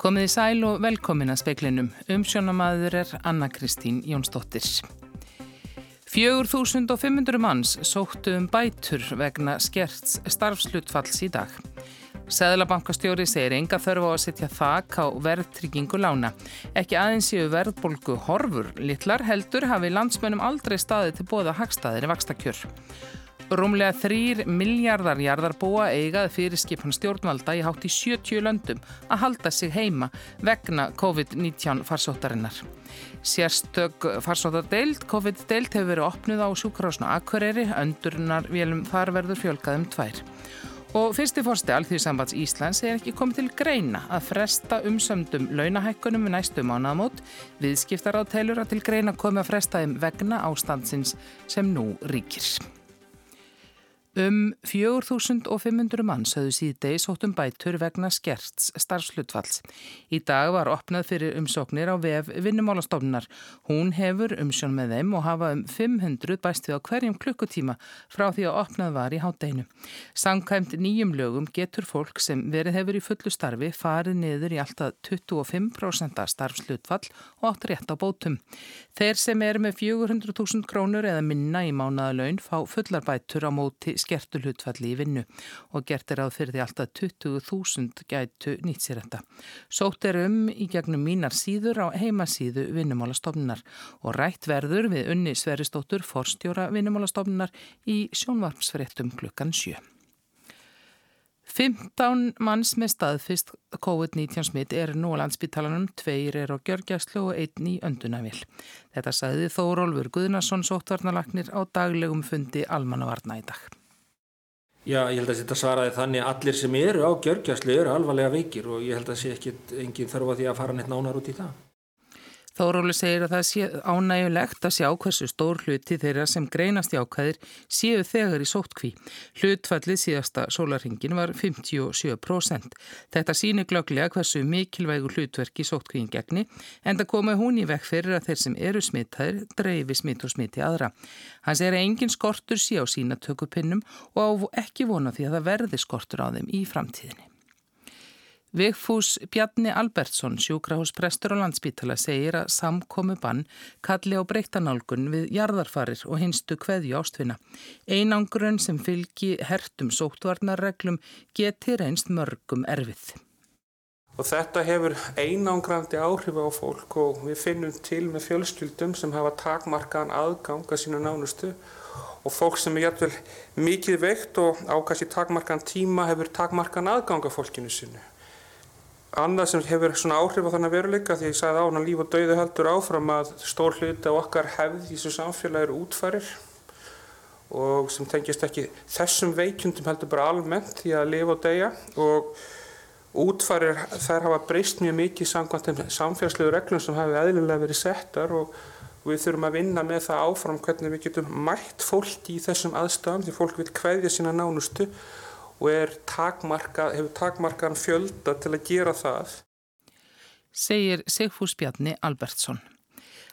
Komið í sæl og velkomin að speiklinum. Umsjónamaður er Anna Kristín Jónsdóttir. 4500 manns sóttu um bætur vegna skerts starfslutfalls í dag. Sæðlabankastjóri segir enga þörfu á að setja þak á verðtryggingu lána. Ekki aðeins séu verðbolgu horfur litlar heldur hafi landsmönum aldrei staði til bóða hagstaðir í vakstakjör. Rúmlega þrýr miljardar jarðarbúa eigað fyrir skipan stjórnvalda í hátt í 70 löndum að halda sig heima vegna COVID-19 farsóttarinnar. Sérstök farsóttardeild, COVID-deild hefur verið opnuð á sjúkrásna Akureyri, öndurnar vélum farverður fjölkaðum tvær. Og fyrsti fórsti Alþjóðsambands Íslands er ekki komið til greina að fresta umsöndum launahækkunum við næstu mánaðamót. Viðskiptar á teilur að til greina komið að fresta þeim vegna ástandsins sem nú ríkir. Um 4.500 manns höfðu síðdegi sóttum bætur vegna skerts starfslutfalls. Í dag var opnað fyrir umsóknir á vef vinnumálastofnunar. Hún hefur umsjón með þeim og hafa um 500 bæst við á hverjum klukkutíma frá því að opnað var í hátdeinu. Sangkæmt nýjum lögum getur fólk sem verið hefur í fullu starfi farið niður í alltaf 25% starfslutfall og átt rétt á bótum. Þeir sem eru með 400.000 krónur eða minna í mánaðalaun fá fullar bætur á móti skertu hlutfalli í vinnu og gert er áð fyrir því alltaf 20.000 gætu nýtt sér þetta. Sótt er um í gegnum mínar síður á heimasíðu vinnumálastofnunar og rætt verður við unni Sveristóttur forstjóra vinnumálastofnunar í sjónvarpsfrettum klukkan sjö. 15 manns með staðfist COVID-19 smitt er nú á landsbytalanum, tveir er á gjörgjæslu og einn í öndunavil. Þetta sagði Þórólfur Guðnarsson sóttvarnalagnir á daglegum fundi almannavarna í dag. Já, ég held að þetta svaraði þannig að allir sem eru á gjörgjæslu eru alvarlega veikir og ég held að það sé ekki engin þarf að því að fara neitt nánar út í það. Þóróli segir að það sé ánægulegt að sjá hversu stór hluti þeirra sem greinast í ákvæðir séu þegar í sóttkví. Hlutfallið síðasta sólarhingin var 57%. Þetta síni glögglega hversu mikilvægu hlutverki sóttkvíin gegni en það komi hún í vekk fyrir að þeir sem eru smittaðir dreifi smitt og smitti aðra. Hann segir að engin skortur sé á sína tökupinnum og á ekki vona því að það verði skortur á þeim í framtíðinni. Vigfús Bjarni Albertsson, sjúkrahúsprestur og landsbítala, segir að samkomi bann kalli á breyttanálgun við jarðarfarir og hinstu kveðju ástfina. Einangrun sem fylgi hertum sóttvarnarreglum geti reynst mörgum erfið. Og þetta hefur einangrandi áhrif á fólk og við finnum til með fjölskyldum sem hafa takmarkaðan aðgang að sína nánustu og fólk sem er jætvel mikið veikt og ákast í takmarkaðan tíma hefur takmarkaðan aðgang að fólkinu sinu. Annað sem hefur svona áhrif á þannig veruleika því ég sagði á hann að líf og dauði heldur áfram að stór hluti á okkar hefð í þessu samfélagi eru útfærir og sem tengist ekki þessum veikjundum heldur bara almennt því að lifa og deyja. Og útfærir þær hafa breyst mjög mikið samkvæmt þeim samfélagslegu reglum sem hafi eðlilega verið settar og við þurfum að vinna með það áfram hvernig við getum mætt fólk í þessum aðstæðum því fólk vil hverja sína nánustu og takmarka, hefur takmarkan fjölda til að gera það. Segir Sigfús Bjarni Albertsson.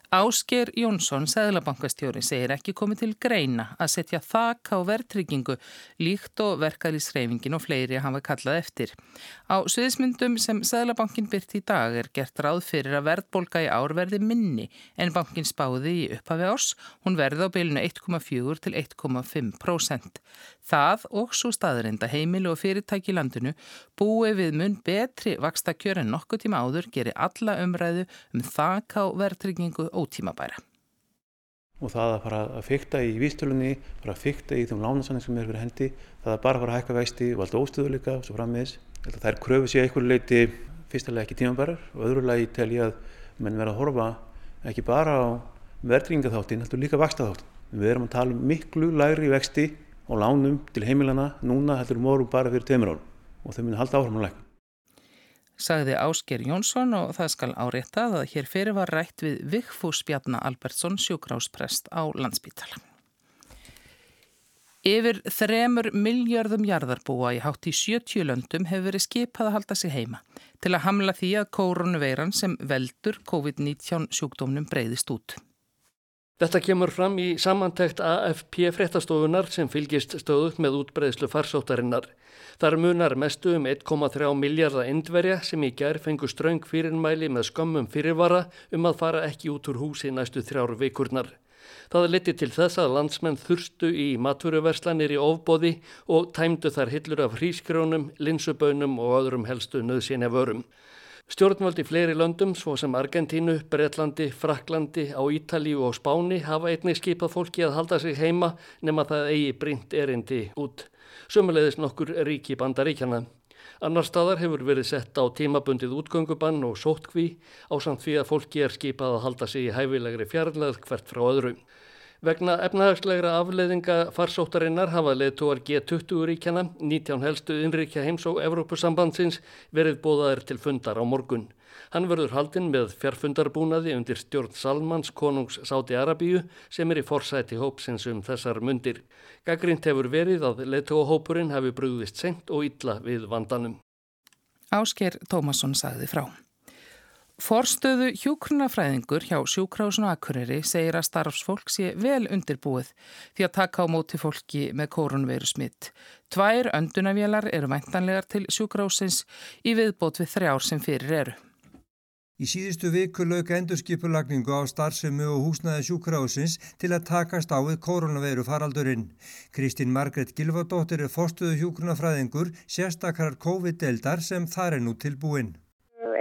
Ásker Jónsson, Sæðlabankastjóri, segir ekki komið til greina að setja þak á verðtryggingu líkt og verkalýsreifingin og fleiri hafa kallað eftir. Á sviðismyndum sem Sæðlabankin byrt í dag er gert ráð fyrir að verðbolga í ár verði minni en bankin spáði í upphafi árs, hún verði á bylunu 1,4 til 1,5%. Það og svo staðrinda heimilu og fyrirtæki í landinu búi við mun betri vaksta kjör en nokkuð tíma áður gerir alla umræðu um þak á verðtryggingu ótímabæra. Og það að fara að fykta í výstölunni, fara að fykta í þeim lánasanning sem er fyrir hendi, það að bara fara að hækka vexti og allt óstöðuleika og svo frammiðis. Það er kröfu sér einhverju leiti fyrstulega ekki tímabærar og öðru lagi tel ég að menn vera að horfa ekki bara á verðringaþáttin, heldur líka vakstaþáttin. Við erum að tala um miklu lægri vexti og lánum til heimilana núna heldur um orðum bara fyrir tveimur árum og þau muni halda lækna sagði Ásker Jónsson og það skal áréttað að hér fyrir var rætt við Vigfús Bjarnar Albertsson sjúkrásprest á landsbítala. Yfir þremur miljardum jarðarbúa í hátt í 70 löndum hefur verið skipað að halda sig heima til að hamla því að koronaveiran sem veldur COVID-19 sjúkdómnum breyðist út. Þetta kemur fram í samantækt AFP fréttastofunar sem fylgist stöðut með útbreyðslu farsóttarinnar. Þar munar mestu um 1,3 miljardar indverja sem í gerð fengu ströng fyrirmæli með skömmum fyrirvara um að fara ekki út úr húsi næstu þrjár vikurnar. Það leti til þess að landsmenn þurstu í matfuruverslanir í ofbóði og tæmdu þar hillur af hrísgrónum, linsubönum og öðrum helstu nöðsynja vörum. Stjórnvaldi fleiri löndum, svo sem Argentínu, Breitlandi, Fraklandi, á Ítalíu og Spáni hafa einnig skipað fólki að halda sig heima nema það eigi brínt erindi út. Sumulegðis nokkur ríki bandaríkjana. Annar staðar hefur verið sett á tímabundið útgöngubann og sótkví á samt því að fólki er skipað að halda sig í hæfilegri fjarlæð hvert frá öðru. Vegna efnahagslegra afleiðinga farsóttarinnar hafa leðtúar G20 ríkjana, 19 helstu innríkja heims og Evrópusambandsins verið bóðaðir til fundar á morgun. Hann verður haldinn með fjárfundarbúnaði undir stjórn Salmans konungs Sáti Arabíu sem er í forsæti hópsins um þessar mundir. Gaggrínt hefur verið að leðtúahópurinn hafi brúðist senkt og illa við vandanum. Ásker Tómasson sagði frá. Forstöðu hjúkrunafræðingur hjá sjúkrásun og akkuriri segir að starfsfólk sé vel undirbúið því að taka á móti fólki með koronaveiru smitt. Tvær öndunavélar eru væntanlegar til sjúkrásins í viðbót við þrjár sem fyrir eru. Í síðustu viku lög endurskipulagningu á starfsemu og húsnaði sjúkrásins til að takast á við koronaveiru faraldurinn. Kristín Margret Gilvardóttir er forstöðu hjúkrunafræðingur sérstakar COVID-deldar sem þar er nú tilbúin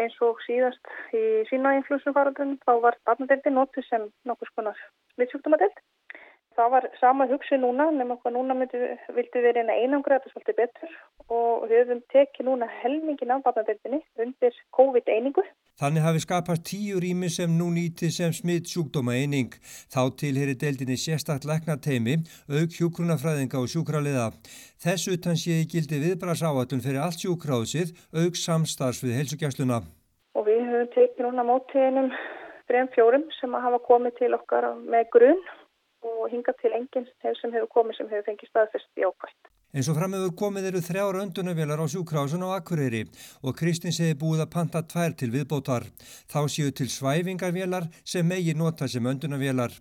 eins og síðast í sína influensufaraldunum þá var barnadeildi nóttu sem nokkus konar smittsjúkdómadeild. Það var sama hugsi núna nema hvað núna myndi, vildi við reyna einangra þetta svolítið betur og við höfum tekið núna helmingin af barnadeildinni undir COVID-einingu. Þannig hafi skapast tíu rými sem nú nýti sem smitt sjúkdóma eining. Þá tilheri deildinni sérstakt leknateimi, auk hjúkrunafræðinga og sjúkraliða. Þess utan sé í gildi viðbrasáatun fyrir allt sjúkráðsið, auk samstarfs við helsugjastluna og við höfum tekið núna mótiðinum þrejum fjórum sem hafa komið til okkar með grunn og hingað til enginn sem hefur komið sem hefur fengið staðfest í ákvæmt. En svo framöfu komið eru þrjár öndunavélar á sjúkrásun á Akureyri og Kristins hefði búið að panta tvær til viðbótar. Þá séu til svæfingarvélar sem megi nota sem öndunavélar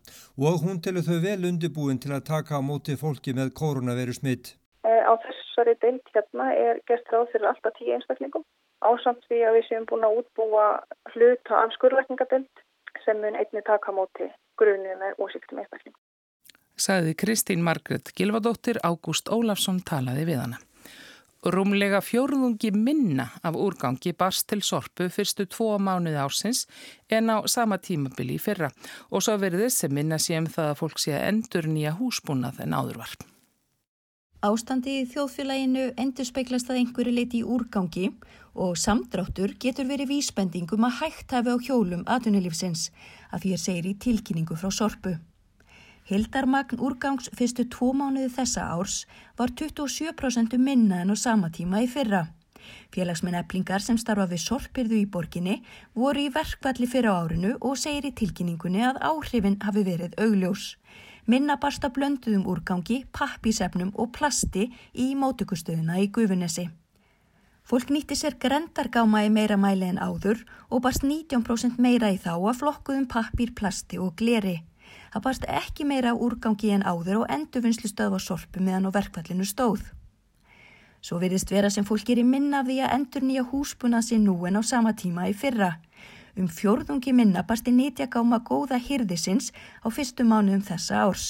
og hún telur þau vel undirbúin til að taka á móti fólki með koronaviru smitt. Eh, á þessari deilt hérna er gert ráð fyrir alltaf tíu einstaklingum ásamt því að við séum búin að útbúa hluta af skurðlækningadönd sem mun einni taka móti grunni með ósýktum einstakling. Saði Kristín Margret Gilvadóttir, Ágúst Ólafsson talaði við hana. Rúmlega fjórðungi minna af úrgangi barst til sorpu fyrstu tvo mánuði ársins en á sama tímabili í fyrra og svo verðið sem minna sé um það að fólk sé að endur nýja húsbúnað en áðurvarp. Ástandi í þjóðfélaginu endur speiklast að einhverju leiti í úrgangi og samdráttur getur verið vísbendingum að hægt hafi á hjólum aðunilífsins að því er segir í tilkynningu frá sorpu. Hildarmagn úrgangs fyrstu tvo mánuði þessa árs var 27% minna en á sama tíma í fyrra. Félagsminn eblingar sem starfa við sorpirðu í borginni voru í verkvalli fyrir árinu og segir í tilkynningunni að áhrifin hafi verið augljós. Minna barsta blönduðum úrgangi, pappisefnum og plasti í mótökustöðuna í Gufunesi. Fólk nýtti sér grendargáma í meira mæli en áður og barst 19% meira í þá að flokkuðum pappir, plasti og gleri. Það barst ekki meira úrgangi en áður og endurvinnslu stöð var sorpu meðan á verkvallinu stóð. Svo virðist vera sem fólk er í minna af því að endur nýja húsbuna sér nú en á sama tíma í fyrra. Um fjórðungi minna barst í nýtjagáma góða hyrðisins á fyrstu mánuðum þessa árs.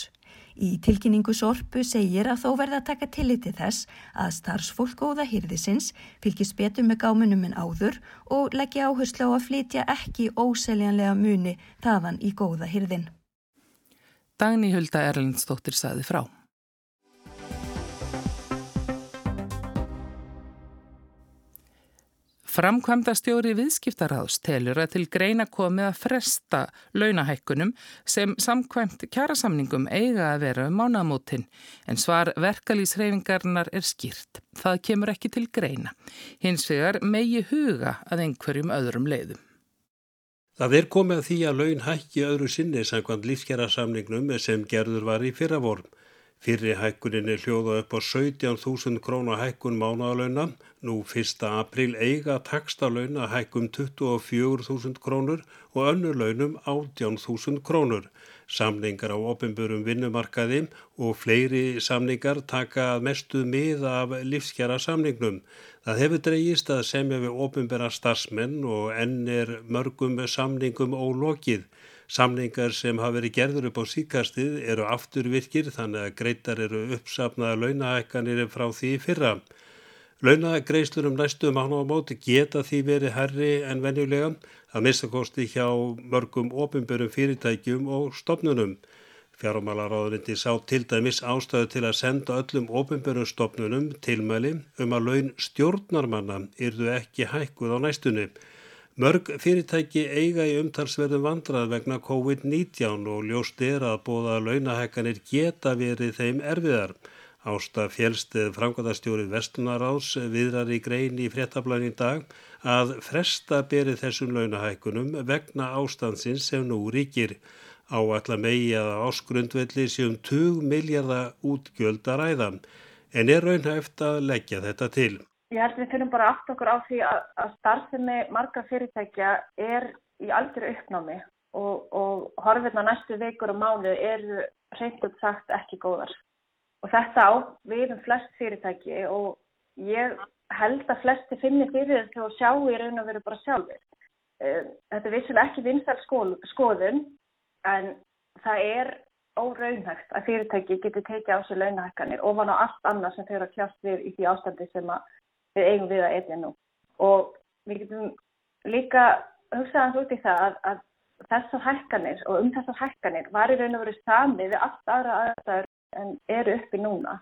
Í tilkynningu Sorpu segir að þó verða að taka tilliti þess að starfsfólk góða hýrðisins fylgist betur með gámunum en áður og leggja áherslu á að flytja ekki óseljanlega muni þaðan í góða hýrðin. Dagni Hulda Erlendstóttir saði frá. Framkvæmda stjóri viðskiptaráðs telur að til greina komið að fresta launahækkunum sem samkvæmt kjærasamningum eiga að vera um mánamótin en svar verkalýsreifingarnar er skýrt. Það kemur ekki til greina. Hins vegar megi huga að einhverjum öðrum leiðum. Það er komið að því að laun hækki öðru sinni samkvæmt lífskjærasamningnum sem gerður var í fyrravorm. Fyrri hækkunin er hljóða upp á 17.000 krónar hækkun mánaðalauna. Nú 1. april eiga takstalöuna hækkum 24.000 krónur og önnur launum 18.000 krónur. Samningar á ofinbörum vinnumarkaði og fleiri samningar taka mestu mið af livskjara samningnum. Það hefur dreyist að semja við ofinbæra starfsmenn og enn er mörgum samningum ólokið. Samningar sem hafa verið gerður upp á síkastið eru afturvirkir þannig að greitar eru uppsafnaða launahækkanir frá því fyrra. Launagreislur um næstu mánu á móti geta því verið herri en venjulega að mistakosti hjá mörgum ofinbörum fyrirtækjum og stopnunum. Fjármálaráðurindi sá til dæmis ástæðu til að senda öllum ofinbörum stopnunum tilmæli um að laun stjórnarmanna yrðu ekki hækkuð á næstunni. Mörg fyrirtæki eiga í umtalsverðum vandrað vegna COVID-19 og ljóst er að bóða launahækkanir geta verið þeim erfiðar. Ásta fjölstið framkvæmastjórið Vestunaráðs viðrar í grein í fréttablanin dag að fresta berið þessum launahækunum vegna ástansins sem nú ríkir. Áallar megi að áskrundvelli séum 20 miljardar útgjöld að ræða en er raunhæft að leggja þetta til. Ég held við fyrir bara aft okkur á því að, að starfsemi marga fyrirtækja er í aldrei uppnámi og, og horfirna næstu vikur og mánu eru reynd og sagt ekki góðar. Og þetta á við um flest fyrirtæki og ég held að flesti finni fyrir þetta og sjá í raun og veru bara sjálfur. Eh, þetta er vissulega ekki vinsal skoðun en það er óraunhægt að fyrirtæki getur tekið á sig launahækkanir ofan á allt annað sem þau eru að kjást við í því ástandi sem við eigum við að etja nú. Og við getum líka hugsaðans út í það að, að þessar hækkanir og um þessar hækkanir var í raun og veru samið við allt aðra aðstæður en eru uppi núna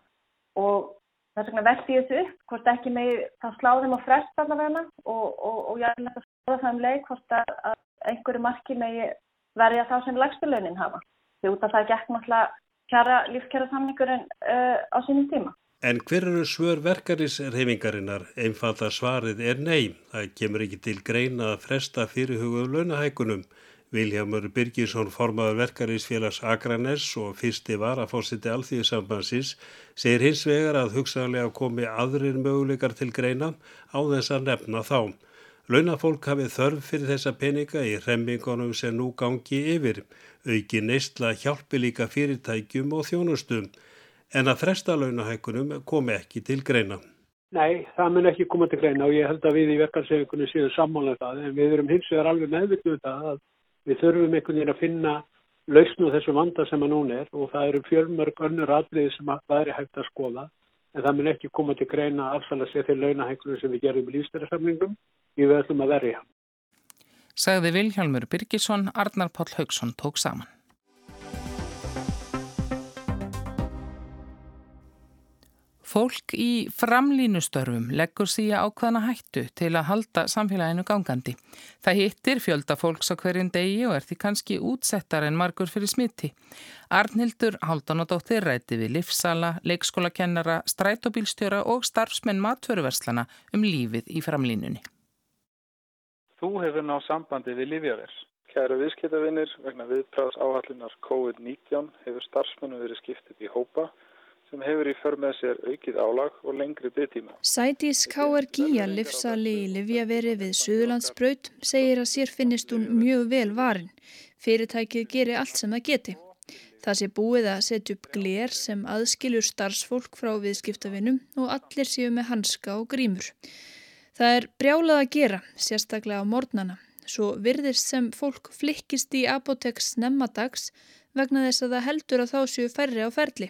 og þess vegna veldi ég þessu upp hvort ekki með þá sláðum og frest allavega og, og, og ég er að sláða það um leik hvort að, að einhverju marki með verja þá sem lagstulaunin hafa því út af það gekk náttúrulega lífskjara samningurinn uh, á sínum tíma. En hver eru svör verkarisreifingarinnar? Einfalda svarið er nei. Það kemur ekki til greina að fresta fyrirhuguðu launahækunum. Viljámur Birgisson formaður verkarísfélags Akranes og fyrsti varafórsiti alþýðisambansins segir hins vegar að hugsaðlega komi aðrir möguleikar til greina á þess að nefna þá. Launafólk hafi þörf fyrir þessa peninga í remmingunum sem nú gangi yfir, auki neistla hjálpi líka fyrirtækjum og þjónustum, en að fresta launahækunum komi ekki til greina. Nei, það mun ekki koma til greina og ég held að við í verkarsefningunni séum sammálega um það, en við erum hins vegar alveg meðvirknuð um það að Við þurfum einhvern veginn að finna lausnu þessu vanda sem að núna er og það eru fjölmörg önnur aðriði sem að er hægt að skoða en það mun ekki koma til greina afsala sér til launahæklunum sem við gerum í lífstæðarsamlingum við ætlum að verja. Sagði Vilhjálmur Birgisson, Arnar Páll Haugsson tók saman. Fólk í framlínustörfum leggur síja ákvaðna hættu til að halda samfélaginu gangandi. Það hittir fjölda fólks á hverjum degi og er því kannski útsettar en margur fyrir smiti. Arnhildur Haldanadóttir ræti við livsala, leikskólakennara, strætóbílstjóra og starfsmenn matföruverslana um lífið í framlínunni. Þú hefur náð sambandi við Lífjavers. Kæru viðskiptavinnir vegna viðpráðs áhallunar COVID-19 hefur starfsmennu verið skiptið í hópa sem hefur í för með sér aukið álag og lengri byggtíma. Sætis K.R. Gíja, livsali í Livjaveri við Suðurlandsbraut, segir að sér finnist hún mjög vel varin. Fyrirtækið gerir allt sem það geti. Það sé búið að setja upp glér sem aðskilur starfsfólk frá viðskiptavinnum og allir séu með hanska og grímur. Það er brjálað að gera, sérstaklega á mornana. Svo virðist sem fólk flikkist í apotex nemmadags vegna þess að það heldur að þá séu færri á ferli.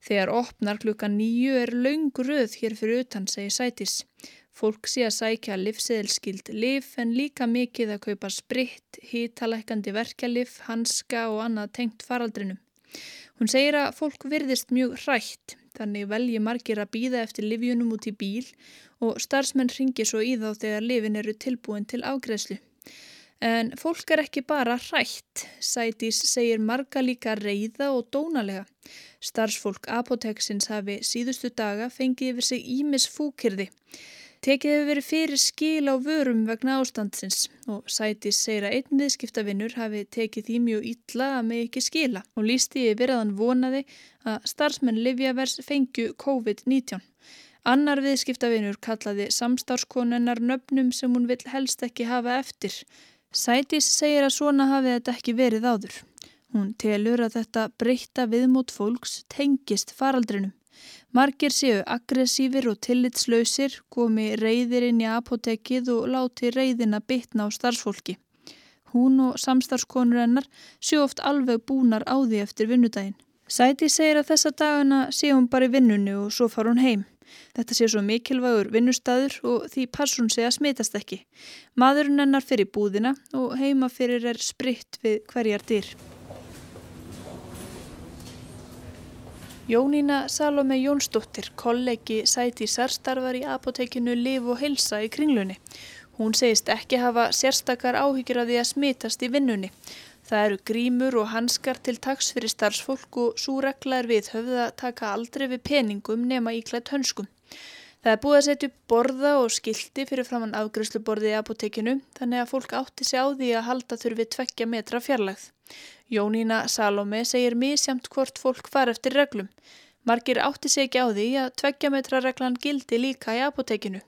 Þegar opnar klukkan nýju er laungröð hér fyrir utan, segir Sætis. Fólk sé að sækja livseðilskild liv en líka mikið að kaupa spritt, hítalækandi verkjalif, hanska og annað tengt faraldrinum. Hún segir að fólk virðist mjög hrætt, þannig velji margir að býða eftir livjunum út í bíl og starfsmenn ringi svo í þá þegar livin eru tilbúin til afgreðslu. En fólk er ekki bara hrætt, Sætis segir marga líka reyða og dónalega. Starfsfólk apoteksins hafi síðustu daga fengið yfir sig ímis fúkirði. Tekið hefur verið fyrir skil á vörum vegna ástandsins og Sætis segir að einn viðskiptavinnur hafi tekið því mjög illa að með ekki skila og lísti yfir að hann vonaði að starfsmenn Livjavers fengju COVID-19. Annar viðskiptavinnur kallaði samstárskonennar nöfnum sem hún vill helst ekki hafa eftir. Sætis segir að svona hafi þetta ekki verið áður. Hún telur að þetta breyta viðmót fólks tengist faraldrinum. Margir séu aggressífir og tillitslausir, komi reyðir inn í apotekið og láti reyðina bitna á starfsfólki. Hún og samstarfskonur hennar séu oft alveg búnar á því eftir vinnudaginn. Sæti segir að þessa dagana sé hún bara í vinnunni og svo far hún heim. Þetta sé svo mikilvægur vinnustadur og því passun sé að smitast ekki. Maðurinn hennar fyrir búðina og heima fyrir er spritt við hverjar dyr. Jónína Salome Jónsdóttir, kollegi Sætísar, starfar í apotekinu Liv og Hilsa í kringlunni. Hún segist ekki hafa sérstakar áhyggjur af því að smitast í vinnunni. Það eru grímur og hanskar til taks fyrir starfsfólk og svo regla er við höfða taka aldrei við peningum nema íklætt hönskum. Það er búið að setja upp borða og skildi fyrir framann afgrysluborði í apotekinu þannig að fólk átti sig á því að halda þurfi tveggja metra fjarlagð. Jónína Salome segir misjamt hvort fólk far eftir reglum. Margir átti sig ekki á því að tveggjametra reglan gildi líka í apotekinu.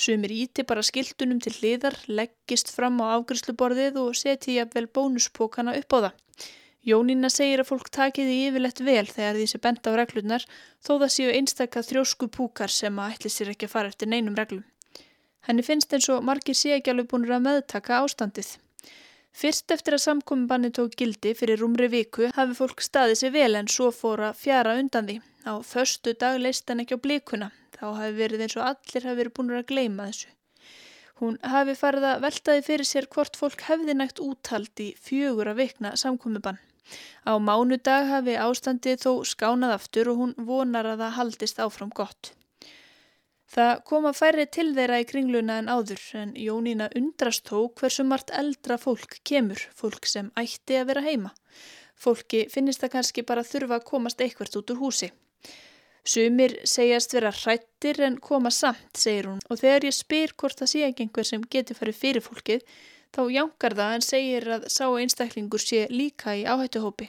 Sumir íti bara skildunum til hliðar, leggist fram á afgriðsluborðið og seti jafnvel bónuspókana upp á það. Jónína segir að fólk takiði yfirlegt vel þegar því sé bent á reglunar þó það séu einstakka þrjósku púkar sem að ætli sér ekki að fara eftir neinum reglum. Henni finnst eins og margir sé ekki alveg búinur að meðtaka ástandið. Fyrst eftir að samkominnbanni tók gildi fyrir rúmri viku hafi fólk staðið sér vel en svo fór að fjara undan því. Á förstu dag leist hann ekki á blíkuna. Þá hafi verið eins og allir hafi verið búin að gleima þessu. Hún hafi farið að veltaði fyrir sér hvort fólk hefði nægt úthald í fjögur að vikna samkominnbann. Á mánudag hafi ástandið þó skánað aftur og hún vonar að það haldist áfram gott. Það koma færri til þeirra í kringluna en áður en Jónína undrast þó hversu margt eldra fólk kemur, fólk sem ætti að vera heima. Fólki finnist það kannski bara þurfa að komast eitthvert út úr húsi. Sumir segjast vera hrættir en koma samt, segir hún og þegar ég spyr hvort það sé ekki einhver sem getur farið fyrir fólkið þá jánkar það en segir að sá einstaklingur sé líka í áhættuhópi.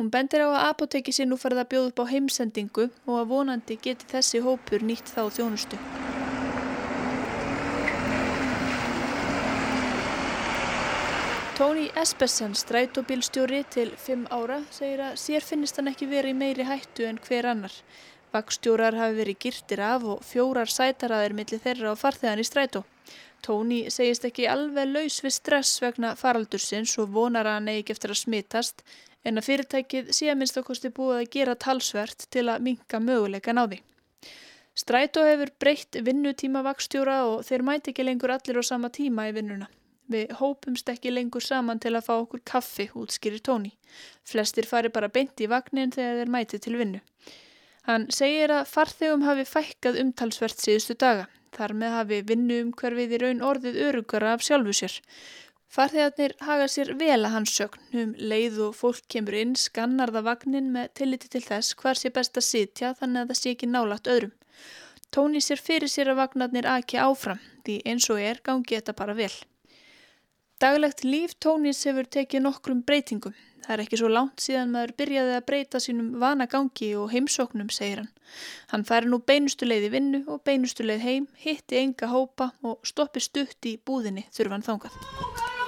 Hún bendir á að apoteki sé nú farið að bjóða upp á heimsendingu og að vonandi geti þessi hópur nýtt þá þjónustu. Tóni Espersen, strætóbílstjóri til 5 ára, segir að sér finnist hann ekki verið meiri hættu en hver annar. Vakstjórar hafi verið girtir af og fjórar sætaraðir millir þeirra á farþegan í strætó. Tóni segist ekki alveg laus við stress vegna faraldursins og vonar að hann eigi eftir að smittast en að fyrirtækið sé að minnst okkosti búið að gera talsvert til að minka möguleikan á því. Strætó hefur breytt vinnutíma vakstjóra og þeir mæti ekki lengur allir á sama tíma í vinnuna. Við hópumst ekki lengur saman til að fá okkur kaffi, útskýrir Tóni. Flestir fari bara beint í vagnin þegar þeir mæti til vinnu. Hann segir að farþegum hafi fækkað umtalsvert síðustu daga. Þar með hafi vinnu um hverfið í raun orðið örugara af sjálfu sér. Farþegarnir haga sér vel að hans sögn um leið og fólk kemur inn, skannar það vagnin með tilliti til þess hvar sé best að sitja þannig að það sé ekki nálagt öðrum. Tóni sér fyrir sér að vagnarnir aki áfram því eins og er gangi þetta bara vel. Daglegt líf Tónis hefur tekið nokkrum breytingum. Það er ekki svo langt síðan maður byrjaði að breyta sínum vanagangi og heimsóknum, segir hann. Hann færi nú beinustu leið í vinnu og beinustu leið heim, hitti enga hópa og stoppi stutt í búðinni þurfan þángað.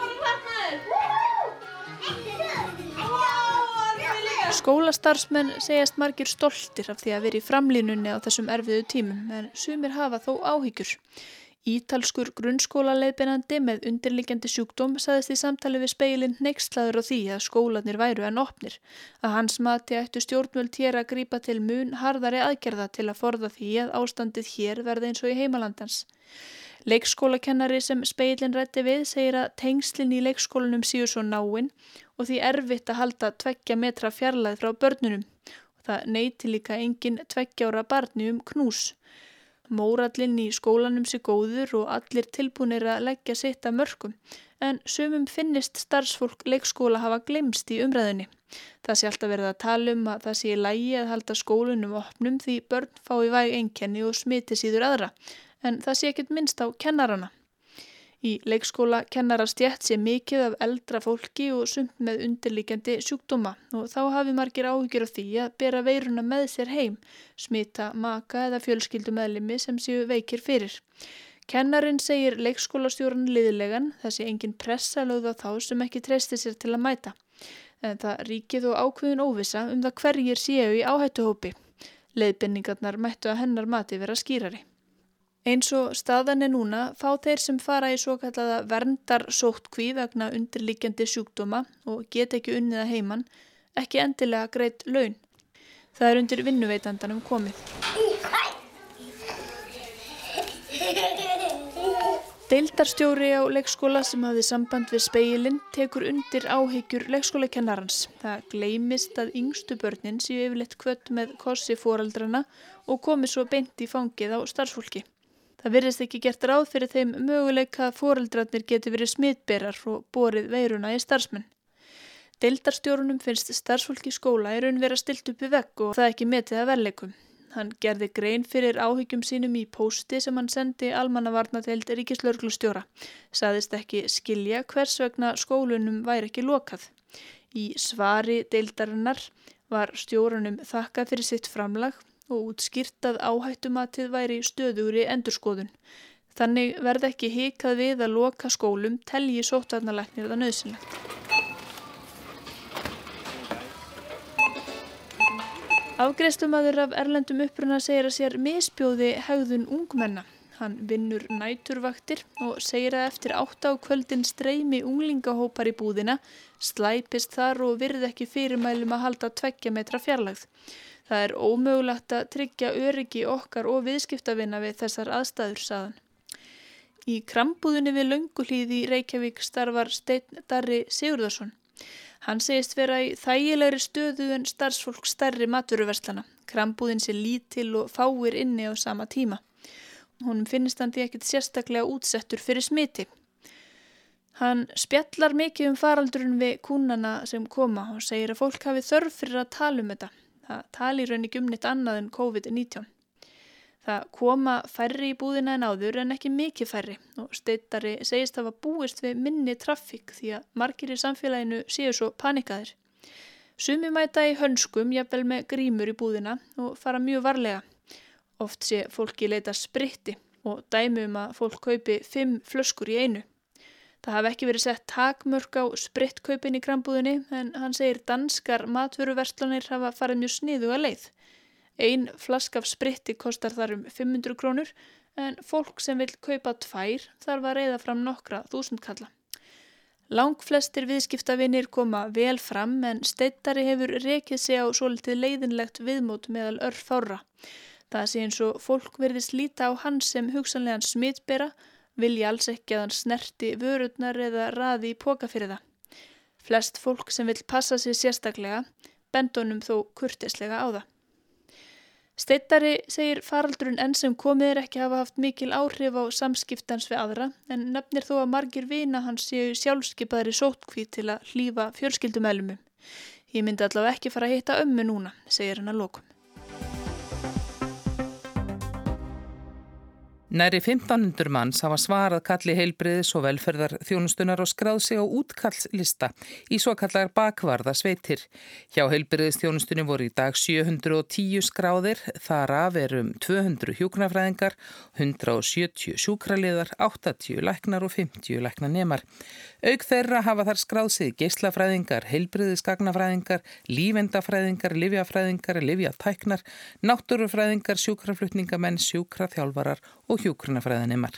Skólastarfsmenn segjast margir stoltir af því að vera í framlínunni á þessum erfiðu tímum en sumir hafa þó áhyggjur. Ítalskur grunnskólaleiðbeinandi með undirliggjandi sjúkdóm saðist í samtali við speilin neykslaður á því að skólanir væru en opnir. Að hans mati ættu stjórnvöld hér að grípa til mun harðari aðgerða til að forða því að ástandið hér verði eins og í heimalandans. Leikskólakennari sem speilin rætti við segir að tengslinn í leikskólanum síu svo náinn og því erfitt að halda tveggja metra fjarlæð frá börnunum og það neyti líka engin tveggjára barni um knús. Mórallinn í skólanum sé góður og allir tilbúinir að leggja sitt að mörgum en sumum finnist starfsfólk leikskóla hafa glemst í umræðinni. Það sé alltaf verið að tala um að það sé lægi að halda skólunum opnum því börn fái væg enkenni og smiti síður aðra en það sé ekkert minnst á kennarana. Í leikskóla kennara stjætt sé mikið af eldra fólki og sumt með undirlíkjandi sjúkdóma og þá hafi margir áhyggjur af því að bera veiruna með sér heim, smita maka eða fjölskyldumæðlimi sem séu veikir fyrir. Kennarin segir leikskólastjóran liðilegan þessi engin pressa lögða þá sem ekki treysti sér til að mæta. En það ríkið og ákveðin óvisa um það hverjir séu í áhættuhópi. Leðbynningarnar mættu að hennar mati vera skýrari. Eins og staðan er núna fá þeir sem fara í svo kallaða verndar sóttkví vegna undirlíkjandi sjúkdóma og get ekki unnið að heiman ekki endilega greitt laun. Það er undir vinnuveitandanum komið. Deildarstjóri á leikskóla sem hafði samband við speilin tekur undir áhyggjur leikskólakennarans. Það gleimist að yngstu börnin séu yfirleitt kvött með kossi fóraldrana og komi svo beint í fangið á starfsfólki. Það virðist ekki gert ráð fyrir þeim möguleika að foreldrarnir geti verið smittberar og borið veiruna í starfsmenn. Deildarstjórunum finnst starfsfólki skóla í raun vera stilt upp í vegg og það ekki metið að verleikum. Hann gerði grein fyrir áhyggjum sínum í pósti sem hann sendi almannavarnateild Ríkislörglustjóra. Saðist ekki skilja hvers vegna skólunum væri ekki lokað. Í svari deildarinnar var stjórunum þakka fyrir sitt framlag og útskýrt að áhættumatið væri stöðugri endurskoðun. Þannig verð ekki hikað við að loka skólum telji sótvarnalæknir það nöðsynlegt. Afgreðslumadur af Erlendum uppruna segir að sér misbjóði hegðun ungmenna. Hann vinnur næturvaktir og segir að eftir átt á kvöldin streymi unglingahópar í búðina, slæpist þar og virð ekki fyrirmælum að halda tveggja metra fjarlagð. Það er ómögulegt að tryggja öryggi okkar og viðskiptavinna við þessar aðstæður, saðan. Í krambúðinni við Lönguhlíði í Reykjavík starfar Steinn Darri Sigurðarsson. Hann segist vera í þægilegri stöðu en starfsfólk starri maturverslana. Krambúðin sé lítil og fáir inni á sama tíma. Hún finnist hann því ekkit sérstaklega útsettur fyrir smiti. Hann spjallar mikið um faraldurinn við kúnana sem koma og segir að fólk hafi þörf fyrir að tala um þetta. Það tali raun ekki um neitt annað en COVID-19. Það koma færri í búðina en áður en ekki mikið færri og steittari segist var búist við minni trafík því að margir í samfélaginu séu svo panikaðir. Sumi mæta í hönskum, jafnvel með grímur í búðina og fara mjög varlega. Oft sé fólki leita spritti og dæmi um að fólk kaupi fimm flöskur í einu. Það hafi ekki verið sett takmörk á spritkaupin í krambúðinni en hann segir danskar matvöruverslanir hafa farið mjög sniðu að leið. Einn flask af spritti kostar þar um 500 krónur en fólk sem vil kaupa tvær þarf að reyða fram nokkra þúsund kalla. Lang flestir viðskiptavinir koma vel fram en steittari hefur rekið sig á svolítið leiðinlegt viðmót meðal örf ára. Það sé eins og fólk verðist líta á hans sem hugsanlegan smittbera vilja alls ekki að hann snerti vörurnar eða raði í póka fyrir það. Flest fólk sem vil passa sér sérstaklega bendunum þó kurtislega á það. Steittari segir faraldurinn enn sem komið er ekki hafa haft mikil áhrif á samskiptans við aðra en nefnir þó að margir vina hans séu sjálfskeipaðri sótkví til að hlýfa fjölskyldumælumum. Ég myndi allavega ekki fara að hitta ömmu núna, segir hann að lokum. Næri 1500 manns hafa svarað kalli heilbriðis og velferðar þjónustunar og skráð sig á útkallslista í svo kallar bakvarða sveitir. Hjá heilbriðis þjónustunni voru í dag 710 skráðir, þar af erum 200 hjóknarfræðingar, 170 sjúkraliðar, 80 læknar og 50 læknanemar. Auk þeirra hafa þar skráð sig geislafræðingar, heilbriðisgagnafræðingar, lífendafræðingar, livjafræðingar, livjatæknar, náttúrufræðingar, sjúkraflutningamenn, sjúkraþjálfarar og hjúkrunafræðanemar.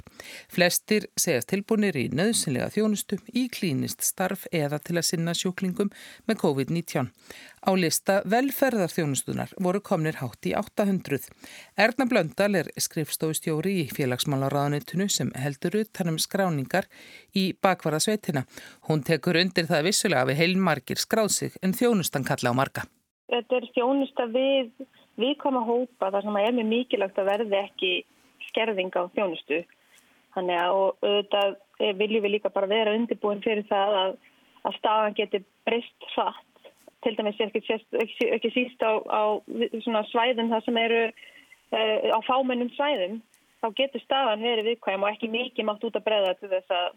Flestir segjast tilbúinir í nöðsynlega þjónustu í klínist starf eða til að sinna sjúklingum með COVID-19. Á lista velferðarþjónustunar voru komnir hátt í 800. Erna Blöndal er skrifstofustjóri í félagsmálaráðanitunu sem heldur utanum skráningar í bakvarðasveitina. Hún tekur undir það vissulega við heilmargir skráð sig en þjónustan kalla á marga. Þetta er þjónusta við viðkoma hópa þar sem er mjög mikilvægt að verði ekki skerðing á þjónustu. Þannig að auðvitað viljum við líka bara vera undirbúin fyrir það að, að staðan geti breyst hratt. Til dæmis ekki, ekki, ekki síst á, á svæðum það sem eru uh, á fámennum svæðum þá getur staðan verið viðkvæm og ekki mikið mátt út að breyða til þess að,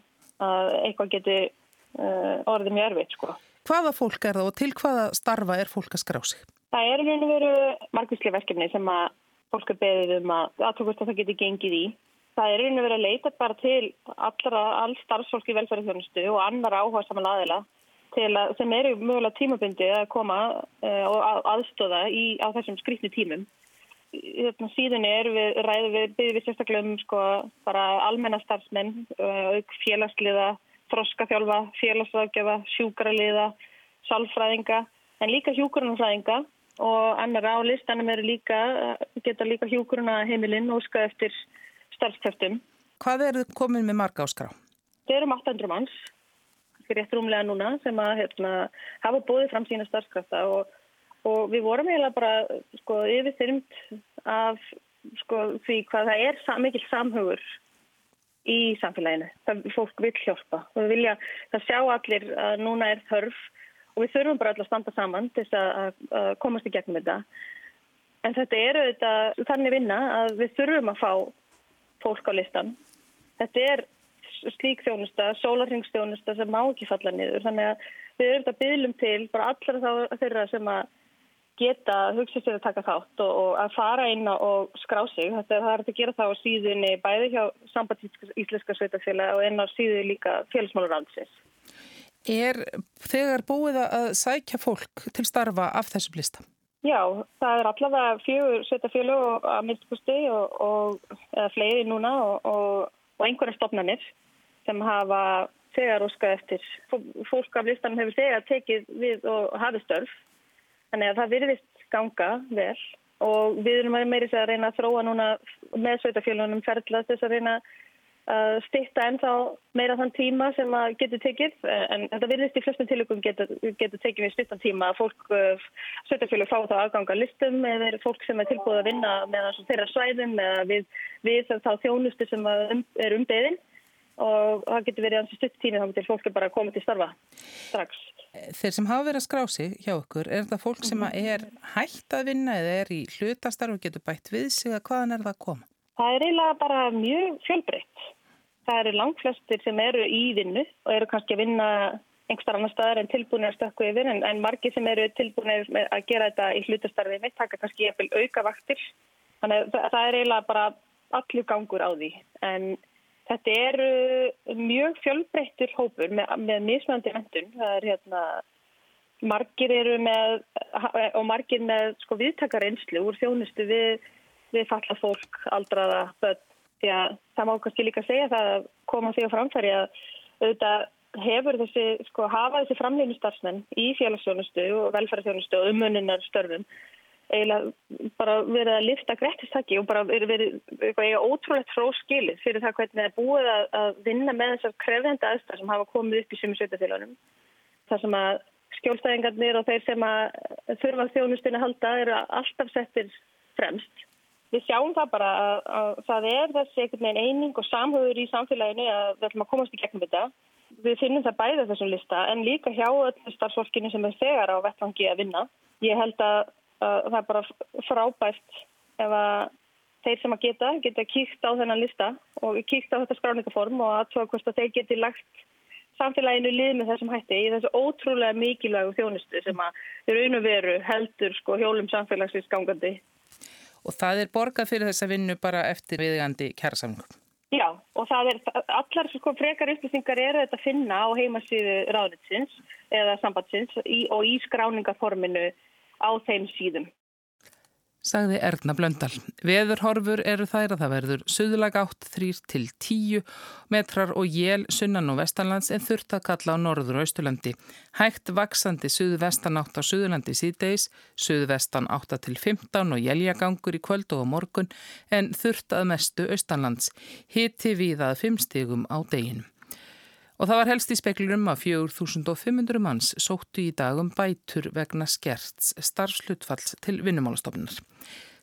að eitthvað getur uh, orðið mjög erfitt sko. Hvaða fólk er það og til hvaða starfa er fólk að skrá sig? Það er og veru margvíslega verkefni sem að fólk er beðið um að aðtökast að það getur gengið í. Það er og veru að leita bara til allra, all starfsfólk í velferðarþjónustu og annar áhuga saman aðila að, sem eru mögulega tímabundi að koma uh, og aðstóða í, á þessum skrifni tímum. Hérna, síðan er við ræðið við byggðum við sérstaklega um sko, almennastarfsmenn, uh, auk félagsliða, þroskafjálfa, félagsraðgjöfa, sjúkraliða, salfræðinga en líka hjúkurunarfræðinga og annar á listanum eru líka, geta líka hjúkurunarheimilinn óskað eftir starfstöftum. Hvað eru komin með marga áskrá? Þeir eru um 800 manns, rétt rúmlega núna, sem að hefna, hafa bóðið fram sína starfskrafta og, og við vorum eiginlega bara sko, yfirþyrmt af sko, því hvað það er mikil samhugur í samfélaginu. Það fólk vil hjálpa og við vilja, það sjá allir að núna er þörf og við þurfum bara alltaf að standa saman til þess að komast í gegnum þetta. En þetta eru þetta, þannig vinna að við þurfum að fá fólk á listan. Þetta er slík þjónusta, sólarhengstjónusta sem má ekki falla niður. Þannig að við erum þetta byggðlum til bara allra þá þeirra sem að geta hugsa sér að taka þátt og, og að fara inn og skrá sig. Þetta er að gera það á síðunni bæði hjá Sambands Íslenska Sveitafélag og einn á síðu líka félagsmálarandsins. Er þegar búið að sækja fólk til starfa af þessum lista? Já, það er allavega fjögur sveitafélag að myndkusti og, og eða fleiri núna og, og einhverja stopnarnir sem hafa þegar óskað eftir. Fólk af listanum hefur þegar tekið við og hafið störf Þannig að það virðist ganga vel og við erum meirins að reyna að þróa núna með sveitafélunum ferðlast þess að reyna að stitta ennþá meira þann tíma sem að getur tekið en þetta virðist í flestum tilökum getur, getur tekið við stittan tíma að fólk, eh, sveitafélug fá þá aðganga listum eða fólk sem er tilbúið að vinna með þeirra svæðum eða við, við þá þjónustu sem um, er umbeðin og það getur verið ansi stutt tími þá getur fólk bara að koma til starfa strax. Þeir sem hafa verið að skrá sig hjá okkur, er þetta fólk sem er hægt að vinna eða er í hlutastarf og getur bætt við sig að hvaðan er það að koma? Það er eiginlega bara mjög fjölbreytt. Það eru langflestir sem eru í vinnu og eru kannski að vinna einhver annar staðar en tilbúinir að stökku yfir en, en margir sem eru tilbúinir að gera þetta í hlutastarfi með taka kannski auka vaktir. Þannig að það er eiginlega bara allur gangur á því en Þetta eru mjög fjölbreyttur hópur með, með mismöndi vendun. Það er hérna, margir eru með, og margir með sko viðtakarinslu úr þjónustu við, við falla fólk, aldraða, börn. Því að það má kannski líka segja það að koma því á framfæri að auðvitað hefur þessi, sko, hafa þessi framleginu starfsmenn í félagsþjónustu og velferðarþjónustu og umönnunar störfum eiginlega bara verið að lifta grættistakki og bara verið, eitthvað ótrúlegt fróskilið fyrir það hvernig það er búið að, að vinna með þessar krefðenda aðstæðar sem hafa komið upp í sumu sveitafélagunum. Það sem að skjólstæðingarnir og þeir sem að þurfa þjónustinu halda eru alltaf settir fremst. Við sjáum það bara að, að það er þessi einhvern veginn eining og samhauður í samfélaginu að við ætlum að komast í gegnum þetta. Við finnum það bæðið þessum lista en líka hjá öllu starfsfólkinu sem er þegar á vettvangi að vinna. Ég held að það er bara frábært ef að þeir sem að geta, geta kíkt á þennan lista og kíkt á þetta skráningaform og aðtóa hvort að þeir geti lagt samfélaginu lið með þessum hætti í þessu ótrúlega mikilvægu þjónustu sem að raun og veru heldur sko hjólum samfélagsins gangandi. Og það er borgað fyrir þessa vinnu bara eftir viðgandi kærasamlingum? Já, og það er, allar sko frekar upplýsingar eru þetta að finna á heimasíðu ráðnitsins eða sambandsins og í skráningaforminu á þeim síðum. Sagði Erna Blöndal. Veðurhorfur eru þær að það verður söðulag átt 3-10 metrar og jél sunnan og vestanlands en þurft að kalla á norður og austurlandi. Hægt vaksandi söðvestan átt á söðurlandi síðdeis, söðvestan 8-15 og jæljagangur í kvöld og á morgun en þurft að mestu austanlands. Hitti við að 5 stigum á deginum. Og það var helst í speklurum að 4500 manns sóttu í dagum bætur vegna skerts starfslutfalls til vinnumálastofnunar.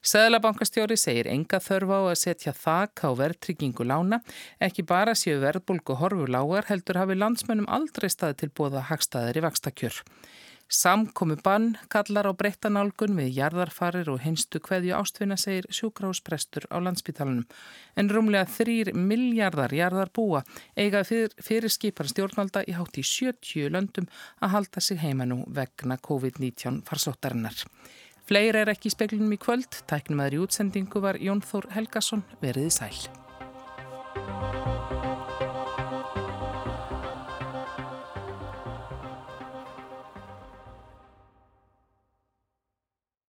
Sæðlabankastjóri segir enga þörfa á að setja þak á verðtryggingu lána, ekki bara séu verðbólgu horfu lágar heldur hafi landsmönnum aldrei staði til bóða hagstaðir í vakstakjör. Samkomi bann kallar á breyttanálgun við jarðarfarir og hinstu kveðju ástfinna segir sjúkrásprestur á landsbytalanum. En rúmlega þrýr miljardar jarðarbúa eiga fyrir, fyrir skipar stjórnvalda í hátt í 70 löndum að halda sig heima nú vegna COVID-19 farsóttarinnar. Fleira er ekki í speklunum í kvöld. Tæknum aðri útsendingu var Jón Þór Helgason veriði sæl.